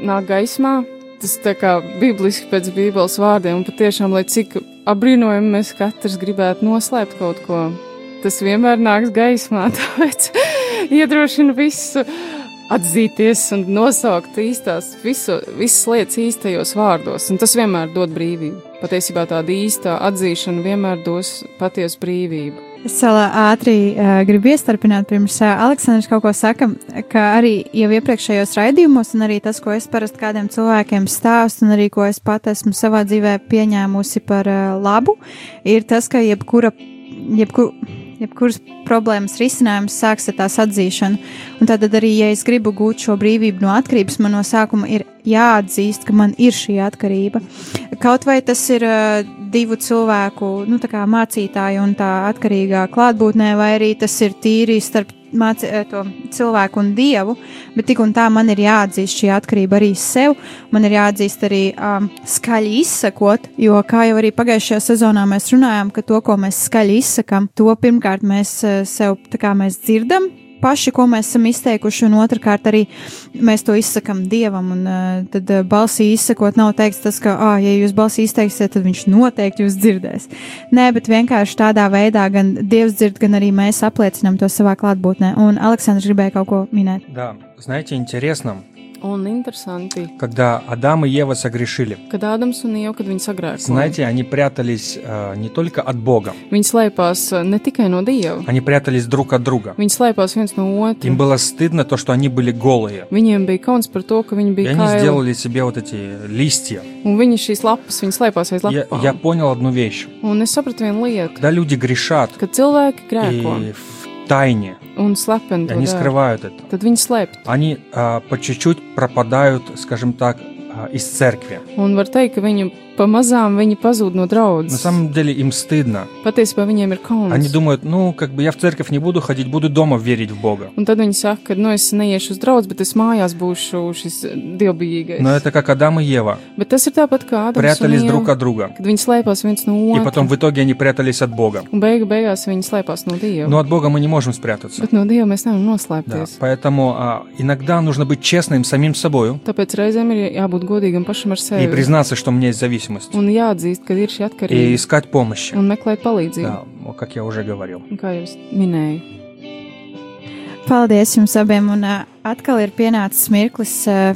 nāk gaismā. Tas tā kā bibliski pēc Bībeles vārdiem, un patiešām, lai cik apbrīnojami mēs katrs gribētu noslēpt kaut ko, tas vienmēr nāks gaismā. Tāpēc iedrošina visu atzīties un nosaukt īstās, visu, visas lietas īstajos vārdos, un tas vienmēr dod brīvību. Patiesībā tāda īstā atzīšana vienmēr dos patiesu brīvību. Es vēl ā, ātri uh, gribu iestarpināt, pirms uh, Aleksandrs kaut ko saka, ka arī jau iepriekšējos raidījumos, un arī tas, ko es parasti kādiem cilvēkiem stāstu, un arī ko es pat esmu savā dzīvē pieņēmusi par uh, labu, ir tas, ka jebkura, jebkur, jebkuras problēmas risinājums sāks ar tās atzīšanu. Un tad arī, ja es gribu gūt šo brīvību no atkarības, man no sākuma ir jāatzīst, ka man ir šī atkarība. Kaut vai tas ir uh, divu cilvēku, nu, tā kā mācītāja un tā atkarīgā klātbūtnē, vai arī tas ir tīri starp māci, eh, to cilvēku un dievu, bet tik un tā man ir jāatzīst šī atkarība arī sev. Man ir jāatzīst arī um, skaļi izsakot, jo, kā jau arī pagājušajā sezonā mēs runājām, ka to, ko mēs skaļi izsakām, to pirmkārt mēs uh, sev tā kā mēs dzirdam Paši, ko mēs esam izteikuši, un otrkārt arī mēs to izsakām dievam. Un, uh, tad uh, balsī izsakot, nav teikts tas, ka, ah, ja jūs balsī izteiksiet, tad viņš noteikti jūs dzirdēs. Nē, bet vienkārši tādā veidā gan dievs dzird, gan arī mēs apliecinām to savā klātbūtnē. Un Aleksandrs gribēja kaut ko minēt. Да, знаете, интересно, Un interesanti, когда Адам и Ева согрешили, kad Ādams un Ieva, kad viņi sagrēkoja, знаете, они прятались э, не только от Бога, viņi slēpās uh, ne tikai no Dieva, они прятались друг от друга. viņi slēpās viens no otra. Им было стыдно то, что они были голые. Viņiem bija kauns par to, ka viņi И bija они kaili, сделали себе вот эти листья. un viņi šīs lapas, viņi slēpās aiz Я, lapām. я понял одну вещь. Un es sapratu vienu lietu, Когда люди грешат kad cilvēki grēko и в тайне, Un slepeni to они скрывают это, tad viņi slēpj. они а, по чуть-чуть пропадают, скажем так, из церкви. Un var teikt, ka viņu pamazām viņi pazūd no На draudzes. самом деле им стыдно. Patiesībā viņiem ir Они kauns. думают, ну, как бы я в церковь не буду ходить, буду дома верить в Бога. Un tad viņi saka, ka nu, es neiešu uz draugu, bet es mājās būšu šis dievbijīgais. Но это как Адам и Ева. Bet tas ir tāpat kā Ādams Прятались un друг от друга. kad viņi slēpās viens no И otra. потом в итоге они прятались от Бога. Un beigu beigās viņi slēpās no Dieva. Но от Бога мы не можем спрятаться. Bet no Dieva mēs nevaram Да, noslēpties. поэтому а, иногда нужно быть честным самим собой Tāpēc reizēm ir jābūt godīgam pašam ar и sevi. признаться, что у меня есть зависимость. Un jāatzīst, ka ir šī И atkarība. искать помощи. Un meklēt palīdzību. Да, вот как я уже говорил. Un Kā jau es minēju. Paldies jums abiem, un uh, atkal ir pienācis mirklis, uh,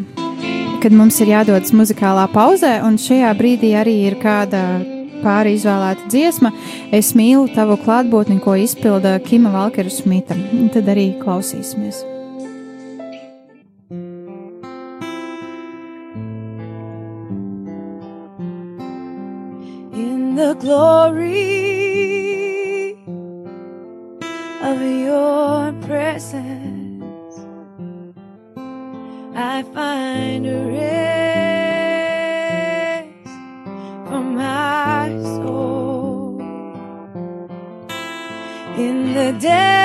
kad mums ir jādodas muzikālā pauzē, un šajā brīdī arī ir kāda pāri izvēlēta dziesma. Es mīlu tavu klātbūtni, ko izpilda Kima Valkeru Smita. Un Tad arī klausīsimies. The glory of your presence. I find a rest for my soul in the depths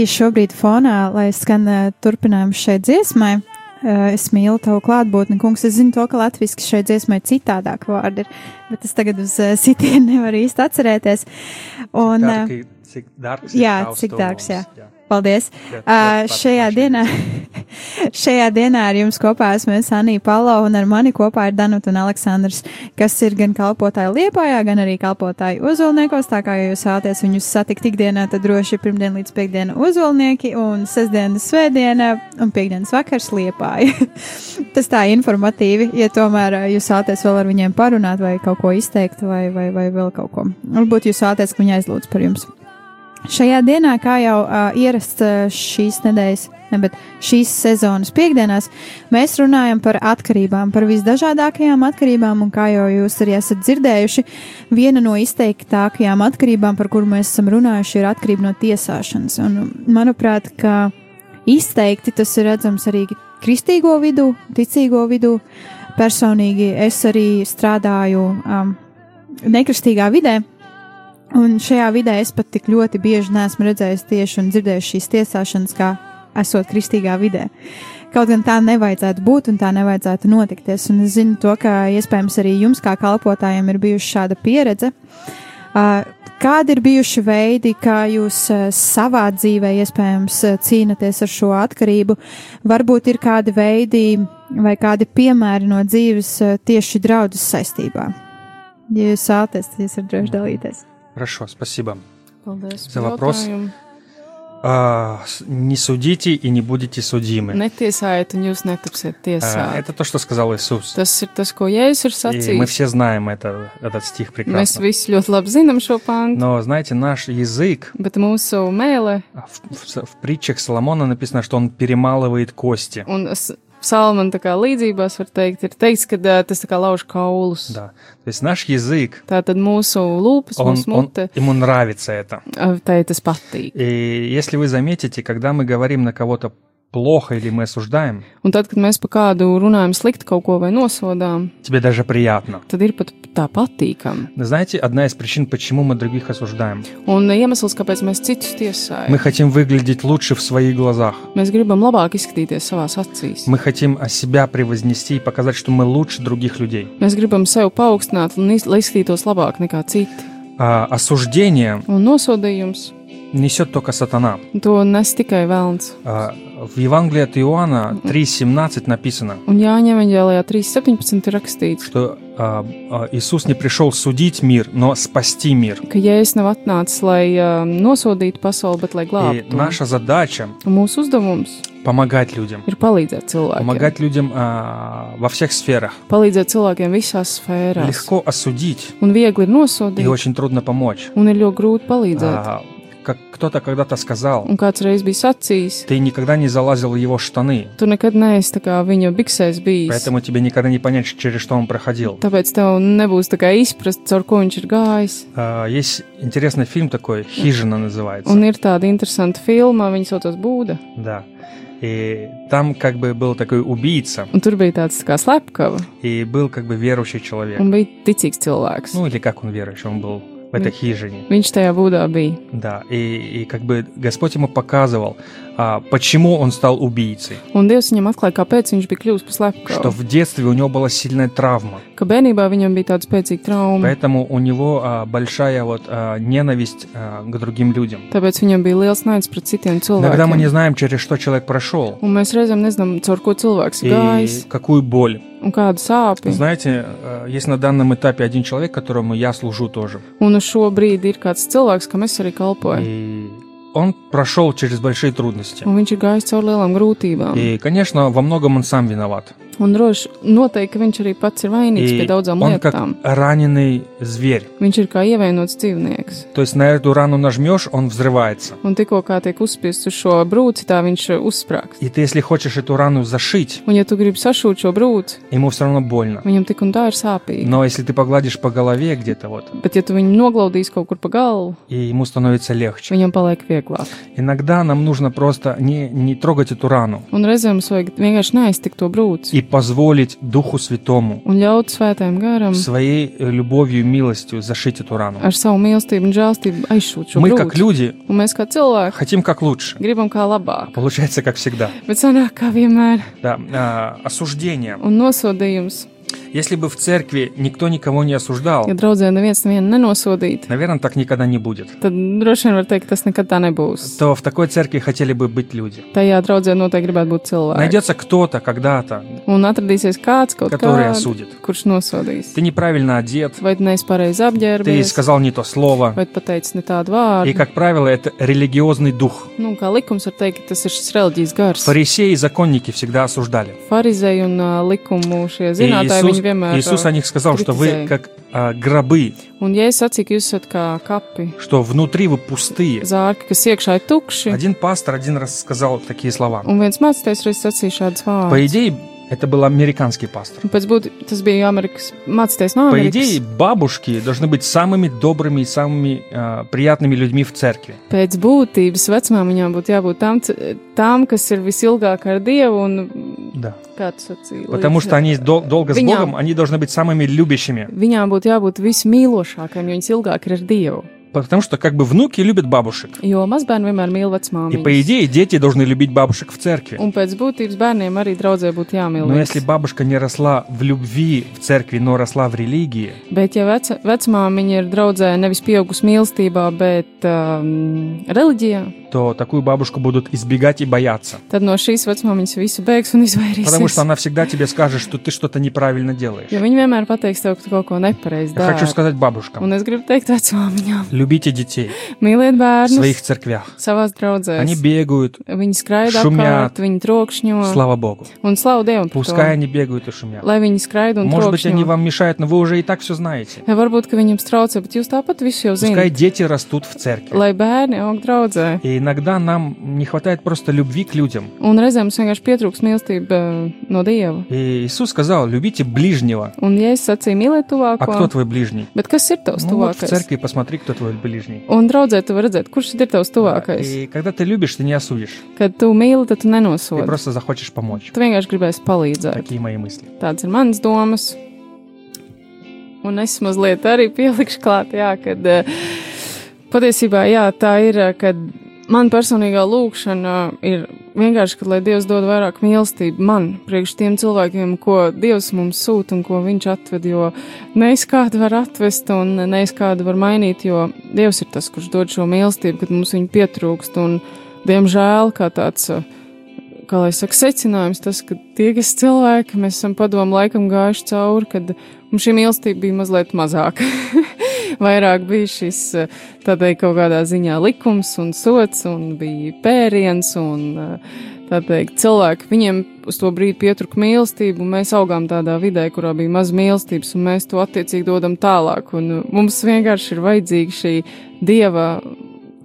arī šobrīd fonā, lai skan uh, turpinājums šai dziesmai. Uh, es mīlu tavu klātbūtni, kungs. Es zinu to, ka latviešu šai dziesmai citādāk vārdi ir, bet es tagad uz uh, sitienu nevaru īsti atcerēties. Un, Darki, cik dārgs jā, cik dārgs, jā. jā. Paldies! Jā, Uh, šajā dienā, šajā dienā ar jums kopā esmu es Anija Palo un ar mani kopā ir Danuta un Aleksandrs, kas ir gan kalpotāji Liepājā, gan arī kalpotāji Ozolniekos. Tā kā ja jūs vēlaties viņus satikt ikdienā, tad droši pirmdien līdz piekdiena Ozolnieki un sestdiena svētdiena un piekdienas vakars Liepāja. Tas tā informatīvi, ja tomēr jūs vēlaties vēl ar viņiem parunāt vai kaut ko izteikt vai, vai, vai vēl kaut ko. Varbūt jūs vēlaties, ka viņi aizlūdz par jums. Šajā dienā, kā jau uh, ierasts uh, šīs nedēļas, ne, bet šīs sezonas piekdienās, mēs runājam par atkarībām, par visdažādākajām atkarībām, un kā jau jūs arī esat dzirdējuši, viena no izteiktākajām atkarībām, par kuru mēs esam runājuši, ir atkarība no tiesāšanas. Un, manuprāt, ka izteikti tas ir redzams arī kristīgo vidū, ticīgo vidū. Personīgi es arī strādāju um, nekristīgā vidē, Un šajā vidē es pat tik ļoti bieži neesmu redzējis tieši un dzirdējis šīs tiesāšanas, kā esot kristīgā vidē. Kaut gan tā nevajadzētu būt un tā nevajadzētu notikties. Un es zinu to, ka iespējams arī jums, kā kalpotājiem, ir bijusi šāda pieredze. Kādi ir bijuši veidi, kā jūs savā dzīvē iespējams cīnāties ar šo atkarību? Varbūt ir kādi veidi vai kādi piemēri no dzīves tieši draudzes saistībā. Ja jūs vēlaties, tad jūs varat droši dalīties. Хорошо, спасибо. За вопрос. А, не судите и не будете судимы. Netiesājiet, un jūs netapsiet tiesāti. Это то, что сказал Иисус. Tas ir tas, ko Jēzus ir И мы все знаем это, этот стих Mēs прекрасно. visi ļoti labi zinām šo pāntu, Но знаете, наш язык, bet mūsu mēlē а, в, в- в притчах Соломона написано, что он перемалывает кости. un tā kā līdzībās var teikt, ir teikts, ka ā, tas tā kā lauž kaulus. Да. То есть наш язык, Tā tad mūsu lūpas, он, mūsu он- mute, ему нравится это. ā, tai tas patīk. И если вы заметите, когда мы говорим на кого-то плохо или мы осуждаем, Un tad, kad mēs pa kādu runājam slikti kaut ko vai nosodām, тебе даже приятно. tad ir pat tā patīkami. Но знаете, одна из причин, почему мы других осуждаем. Un iemesls, kāpēc mēs citus tiesājam, Мы хотим выглядеть лучше в своих глазах. mēs gribam labāk izskatīties savās acīs. Мы хотим о себя превознести и показать, что мы лучше других людей. Mēs gribam sevi paaugstināt, un iz- lai izskatītos labāk nekā citi. А осуждение Un nosodījums несет только сатана. to nes tikai vēlns. А, В Евангелии от Иоанна 3.17 написано, Un Jāņa evanģēlijā 3.17 ir rakstīts, что а, а, Иисус не пришел судить мир, но спасти мир. ka Jēzus nav atnācis, lai uh, nosodītu pasauli, bet lai И наша задача Un mūsu uzdevums помогать людям. ir palīdzēt cilvēkiem. Помогать людям а, во всех сферах. Palīdzēt cilvēkiem visās sfērās. Легко осудить Un viegli ir и очень трудно помочь. un ir ļoti grūti palīdzēt. А, Как кто-то когда-то сказал, Un kāds reiz bija sacījis, ты никогда не залазил в его штаны, tu nekad neesi tā kā viņa biksēs bijis. поэтому тебе никогда не понять, через что он проходил. Tāpēc tev nebūs tā kā izprast, caur ko viņš ir gājis. А, Есть интересный фильм такой, «Хижина» называется. Un ir tāda interesanta filma, viņa saucas Būda. Да. И там как бы был такой убийца, Un tur bija tāds tā kā slepkava, и был как бы верующий человек. un bija ticīgs cilvēks. Ну или как он верующий, он был в этой хижине. Tajā būdā bija. Да, и, и как бы Господь ему показывал, а, почему он стал убийцей. Un Dievs viņam atklāja, kāpēc viņš bija kļuvis par Что в детстве у него была сильная travma, Ka bērnībā viņam bija tāda spēcīga trauma, поэтому у него а, большая вот а, ненависть а, к другим людям. tāpēc viņam bija liels naids pret citiem Иногда мы не cilvēkiem. знаем, через что человек прошел Un mēs reizēm nezinām, caur ko cilvēks ir и gājis какую боль. un kādu sāpju. Знаете, а, есть на данном этапе один человек, которому я служу тоже. Un uz šo brīdi ir kāds cilvēks, kam es arī kalpoju. И он прошел через большие трудности. Un viņš ir gājis cauri lielām grūtībām. И, конечно, во многом он сам виноват. Un droši noteikti, ka viņš arī pats ir vainīgs pie И daudzām он как lietām. раненый зверь. Viņš ir kā ievainots dzīvnieks. То есть на эту рану нажмешь, он взрывается. Un tikko kā tiek uzspiests uz šo brūci, tā viņš uh, uzsprāgst. И ты, если хочешь эту рану зашить, Un ja tu gribi sašūt šo brūci, ему все равно больно. viņam tik un tā ir sāpīgi. Но если ты pogladишь по голове где-то вот, Bet ja tu viņu noglaudīsi kaut kur pa galvu, и ему становится легче. viņam paliek vieglāk. Иногда нам нужно просто не, не трогать эту рану Un reizēm mums vajag vienkārši neaiztikt to brūci и позволить Духу Святому un ļaut svētajam garam своей э, любовью и милостью зашить эту рану. ar savu mīlestību un žēlstību aizšūt šo Мы, как grūti. люди, Un mēs kā cilvēki хотим как лучше. gribam kā labāk, Получается, как всегда. bet sanāk kā vienmēr. Да, а, осуждение. Un nosodījums, Если бы в церкви никто никого не осуждал, ja draudzē neviens nevienu nenosodītu, наверное, так никогда не будет. tad droši vien var teikt, ka tas nekad tā nebūs. То в такой церкви хотели бы быть люди. Tajā draudzē noteikti gribētu būt cilvēki. Найдется кто-то когда-то, Un atradīsies kāds, kaut который kāds, осудит. kurš nosodīs. Ты неправильно одет, Vai tu neesi pareizi ты apģērbies, сказал не то слово. vai tu pateici ne tādu И, vārdu. как правило, это религиозный дух. Nu, kā likums var teikt, ka tas ir šis reliģijas gars. Фарисеи и законники всегда осуждали. Farizēji un uh, likumu šie И zinātāji, Иисус, viņi vienmēr. Иисус о ā, них сказал, что вы критизēja. как а, гробы, Un, ja es sacīju, ka jūs esat kā kapi, что внутри вы пустые. zārki, kas iekšā ir tukši, Один пастор один раз сказал такие слова. un viens mācītājs reiz sacīja šādas По vārdus. идее, это был американский пастор. Un pēc būtības tas bija Amerikas mācītājs no По Amerikas. идее, бабушки должны быть самыми добрыми и самыми а, приятными людьми в церкви. Pēc būtības vecmāmiņām būtu jābūt tām, c- tām, kas ir visilgāk ar Dievu un Да. kāds sacīja. Потому līdz- что они дол- долго с Viņām- Богом, они должны быть самыми любящими. Viņām būtu jābūt vismīlošākajām, jo viņas ilgāk ir ar Dievu. Потому что как бы внуки любят бабушек. Jo mazbērni vienmēr mīl И vecmāmiņu. по идее, дети должны любить бабушек в церкви. Un pēc būtības bērniem arī draudzē būtu jāmīl. Но viņas. если бабушка не росла в любви в церкви, но росла в религии, Bet, ja vec, vecmāmiņa ir draudzē nevis pieaugusi mīlestībā, bet um, reliģijā, то такую бабушку будут избегать и бояться. Потому что она всегда тебе скажет, что ты что-то неправильно делаешь. Я хочу сказать бабушкам. Любите детей. В своих церквях. Они бегают, шумят. Слава Богу. Пускай они бегают и шумят. Может быть, они вам мешают, но вы уже и так все знаете. Пускай дети растут в церкви. И иногда нам не хватает просто любви к людям. Un reizēm mums vienkārši pietrūks mīlestība eh, no Dieva. И Иисус сказал, любите ближнего. Un, ja es sacīju, mīlēt А кто tuvāko, твой ближний? bet kas ir tavs Ну вот в tuvākais? церкви посмотри, кто твой ближний. Un draudzē tu vari redzēt, kurš ir tavs tuvākais. И когда ты любишь, ты не осудишь. Kad tu mīli, tad tu Ты nenosodi. просто захочешь помочь. Tu vienkārši gribēsi palīdzēt. Такие мои мысли. Tādas ir manas domas. Un es mazliet arī pielikšu klāt, jā, kad eh, patiesībā jā, tā ir, eh, kad man personīgā lūkšana ir vienkārši, kad lai Dievs dod vairāk mīlestību man, priekš tiem cilvēkiem, ko Dievs mums sūta un ko Viņš atved, jo neiz kādu var atvest un neiz kādu var mainīt, jo Dievs ir tas, kurš dod šo mīlestību, kad mums viņa pietrūkst un, diemžēl, kā tāds kā lai saka, secinājums tas, ka tie, kas cilvēki, mēs esam padomu laikam gājuši cauri, kad mums šī mīlestība bija mazliet mazāka. Vairāk bija šis eh, tādai kaut kādā ziņā likums un sots, un bija pēriens, un eh, tā teikt, cilvēki, viņiem uz to brīdi pietruka mīlestība, un mēs augām tādā vidē, kurā bija maz mīlestības, un mēs to attiecīgi dodam tālāk, un eh, mums vienkārši ir vajadzīga šī dieva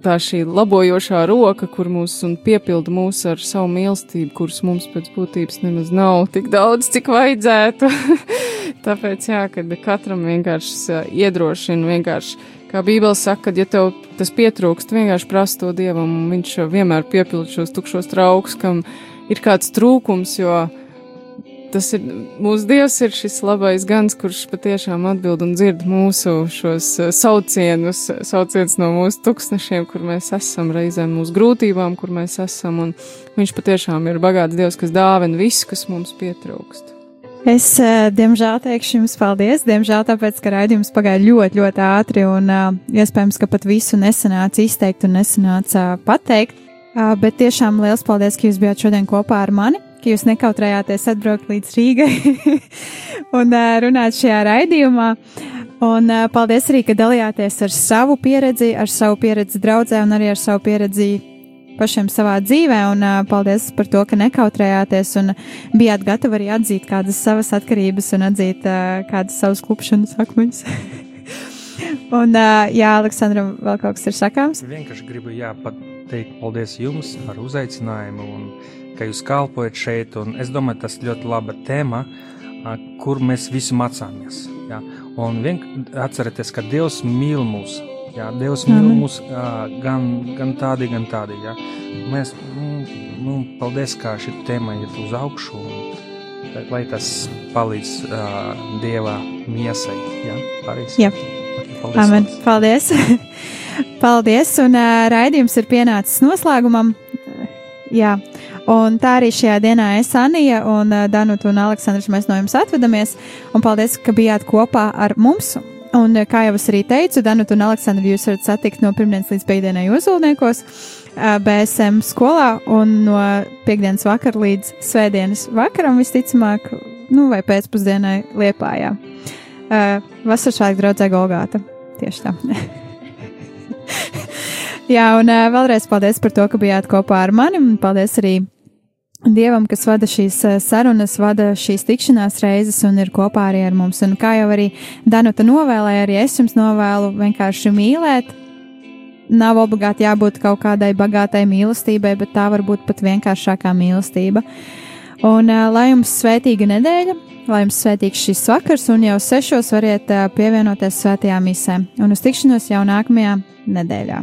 tā šī labojošā roka, kur mūs un piepilda mūs ar savu mīlestību, kuras mums pēc būtības nemaz nav tik daudz, cik vajadzētu. Tāpēc, jā, kad katram vienkārši ā, iedrošina, vienkārši, kā Bībele saka, kad ja tev tas pietrūkst, vienkārši prasa to Dievam, un viņš jau vienmēr piepilda šos tukšos traukus, kam ir kāds trūkums, jo tas ir mūsu dievs, ir šis labais gans, kurš patiešām atbild un dzird mūsu šos eh, saucienus, saucienus no mūsu tūkstošiem, kur mēs esam, reizēm mūsu grūtībām, kur mēs esam. Un viņš patiešām ir bagāts dievs, kas dāvina visu, kas mums pietrūkst. Es, eh, diemžēl, teikšu jums paldies. Diemžēl, tāpēc, ka raidījums pagāja ļoti, ļoti ātri un uh, iespējams, ka pat visu nesanāca izteikt un nesanāca pateikt. Uh, bet tiešām liels paldies, ka jūs bijāt šodien kopā ar mani, ka jūs nekautrējāties atbraukt līdz Rīgai un runāt šajā raidījumā. Un paldies arī, ka dalījāties ar savu pieredzi, ar savu pieredzi draudzē un arī ar savu pieredzi pašiem savā dzīvē, un uh, paldies par to, ka nekautrējāties un bijāt gatavi arī atzīt kādas savas atkarības un atzīt uh, kādas savas klupšanas akmeņus. un, uh, jā, Aleksandram, vēl kaut kas ir sakāms? Vienkārši gribu jā, pateikt paldies jums par uzaicinājumu un ka jūs kalpojat šeit. Un es domāju, tas ļoti laba tēma, ā, kur mēs visi mācāmies. Jā. Un vienkārši atcerieties, ka Dievs mīl mūs. Jā, Dievs mīl mūs gan, gan tādi, gan tādi. Jā. Mēs, nu, nu, paldies, kā šī tēma iet uz augšu. Un, lai tas palīdz uh, Dieva miesai. Jā, arī. Jā. Paldies. Amen. Paldies! Paldies! Un uh, raidījums ir pienācis noslēgumam. Jā. Un tā arī šajā dienā es, Anija un uh, Danuta un Aleksandrs, mēs no jums atvedamies. Un paldies, ka bijāt kopā ar mums. Un, uh, kā jau es arī teicu, Danuta un Aleksandru jūs varat satikt no pirmdienas līdz piekdienai uzulniekos. uh, BSM skolā un no piekdienas vakara līdz svētdienas vakaram visticamāk, nu vai pēcpusdienai Liepājā. Uh, Vasaršāk draudzē Golgāta. Tieši tā. Jā, un vēlreiz paldies par to, ka bijāt kopā ar mani, un paldies arī Dievam, kas vada šīs uh, sarunas, vada šīs tikšanās reizes un ir kopā arī ar mums. Un kā jau arī Danuta novēlēja, arī es jums novēlu vienkārši mīlēt. Nav obligāti jābūt kaut kādai bagātai mīlestībai, bet tā var būt pat vienkāršākā mīlestība. Un uh, lai jums svētīga nedēļa, lai jums svētīgs šis vakars, un jau sešos variet uh, pievienoties svētajā misē. Un uz tikšanos jau nākamajā nedēļā.